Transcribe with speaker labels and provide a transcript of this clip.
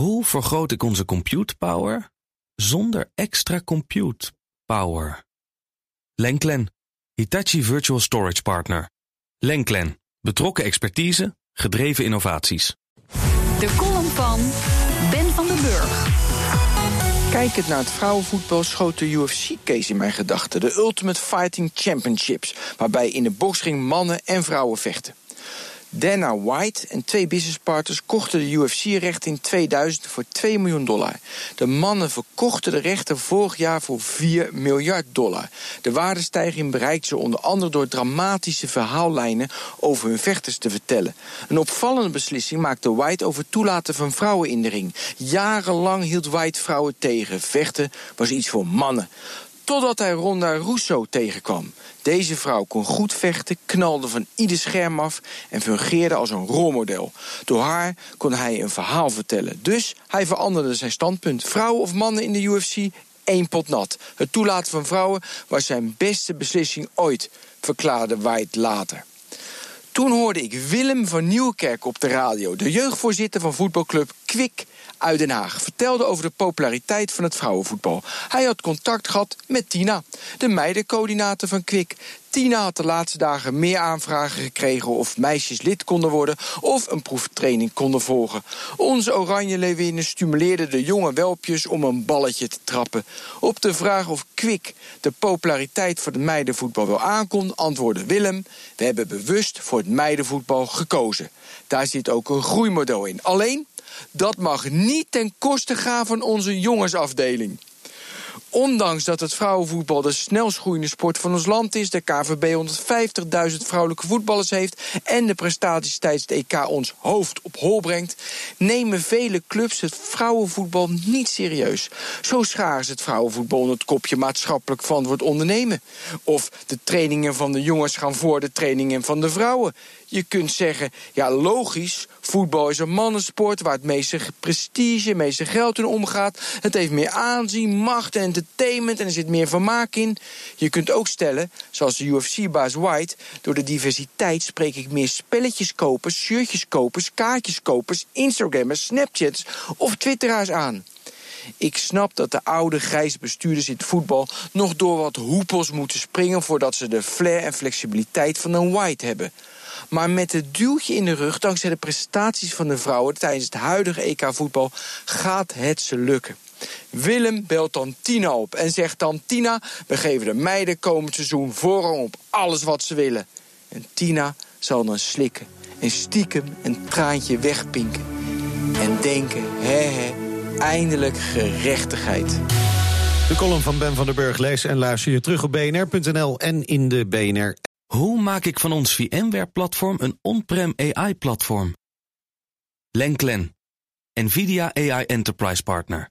Speaker 1: Hoe vergroot ik onze compute power zonder extra compute power? Lenklen, Hitachi Virtual Storage Partner. Lenklen, betrokken expertise, gedreven innovaties.
Speaker 2: De column van Ben van den Burg.
Speaker 3: Kijkend naar het vrouwenvoetbal schoot de UFC-case in mijn gedachten. De Ultimate Fighting Championships, waarbij in de boksring mannen en vrouwen vechten. Dana White en twee businesspartners kochten de UFC-rechten in 2000 voor 2 miljoen dollar. De mannen verkochten de rechten vorig jaar voor 4 miljard dollar. De waardestijging bereikte ze onder andere door dramatische verhaallijnen over hun vechters te vertellen. Een opvallende beslissing maakte White over toelaten van vrouwen in de ring. Jarenlang hield White vrouwen tegen. Vechten was iets voor mannen. Totdat hij Ronda Rousseau tegenkwam. Deze vrouw kon goed vechten, knalde van ieder scherm af en fungeerde als een rolmodel. Door haar kon hij een verhaal vertellen. Dus hij veranderde zijn standpunt. Vrouwen of mannen in de UFC, één pot nat. Het toelaten van vrouwen was zijn beste beslissing ooit, verklaarde White later. Toen hoorde ik Willem van Nieuwkerk op de radio, de jeugdvoorzitter van voetbalclub Kwik uit Den Haag. Vertelde over de populariteit van het vrouwenvoetbal. Hij had contact gehad met Tina, de meidencoördinator van Kwik. Tina had de laatste dagen meer aanvragen gekregen of meisjes lid konden worden of een proeftraining konden volgen. Onze Oranje Leeuwinnen stimuleerden de jonge welpjes om een balletje te trappen. Op de vraag of Kwik de populariteit voor het meidenvoetbal wel aankon, antwoordde Willem: We hebben bewust voor het meidenvoetbal gekozen. Daar zit ook een groeimodel in. Alleen, dat mag niet ten koste gaan van onze jongensafdeling. Ondanks dat het vrouwenvoetbal de snelst groeiende sport van ons land is, de KVB 150.000 vrouwelijke voetballers heeft en de prestaties tijdens het EK ons hoofd op hol brengt, nemen vele clubs het vrouwenvoetbal niet serieus. Zo ze het vrouwenvoetbal onder het kopje maatschappelijk verantwoord ondernemen. Of de trainingen van de jongens gaan voor de trainingen van de vrouwen. Je kunt zeggen, ja logisch, voetbal is een mannensport waar het meeste prestige, meeste geld in omgaat. Het heeft meer aanzien, macht en entertainment en er zit meer vermaak in. Je kunt ook stellen, zoals de UFC-baas White, door de diversiteit spreek ik meer spelletjeskopers, shirtjeskopers, kaartjeskopers, Instagrammers, Snapchats of Twitteraars aan. Ik snap dat de oude grijze bestuurders in het voetbal nog door wat hoepels moeten springen voordat ze de flair en flexibiliteit van een White hebben. Maar met het duwtje in de rug, dankzij de prestaties van de vrouwen tijdens het huidige EK-voetbal, gaat het ze lukken. Willem belt dan Tina op en zegt dan: Tina, we geven de meiden komend seizoen voorrang op alles wat ze willen. En Tina zal dan slikken en stiekem een traantje wegpinken. En denken: hè hè, eindelijk gerechtigheid.
Speaker 4: De column van Ben van den Burg lees en luister je terug op bnr.nl en in de BNR
Speaker 1: hoe maak ik van ons VMware-platform een on-prem AI-platform? Lenklen, NVIDIA AI Enterprise Partner.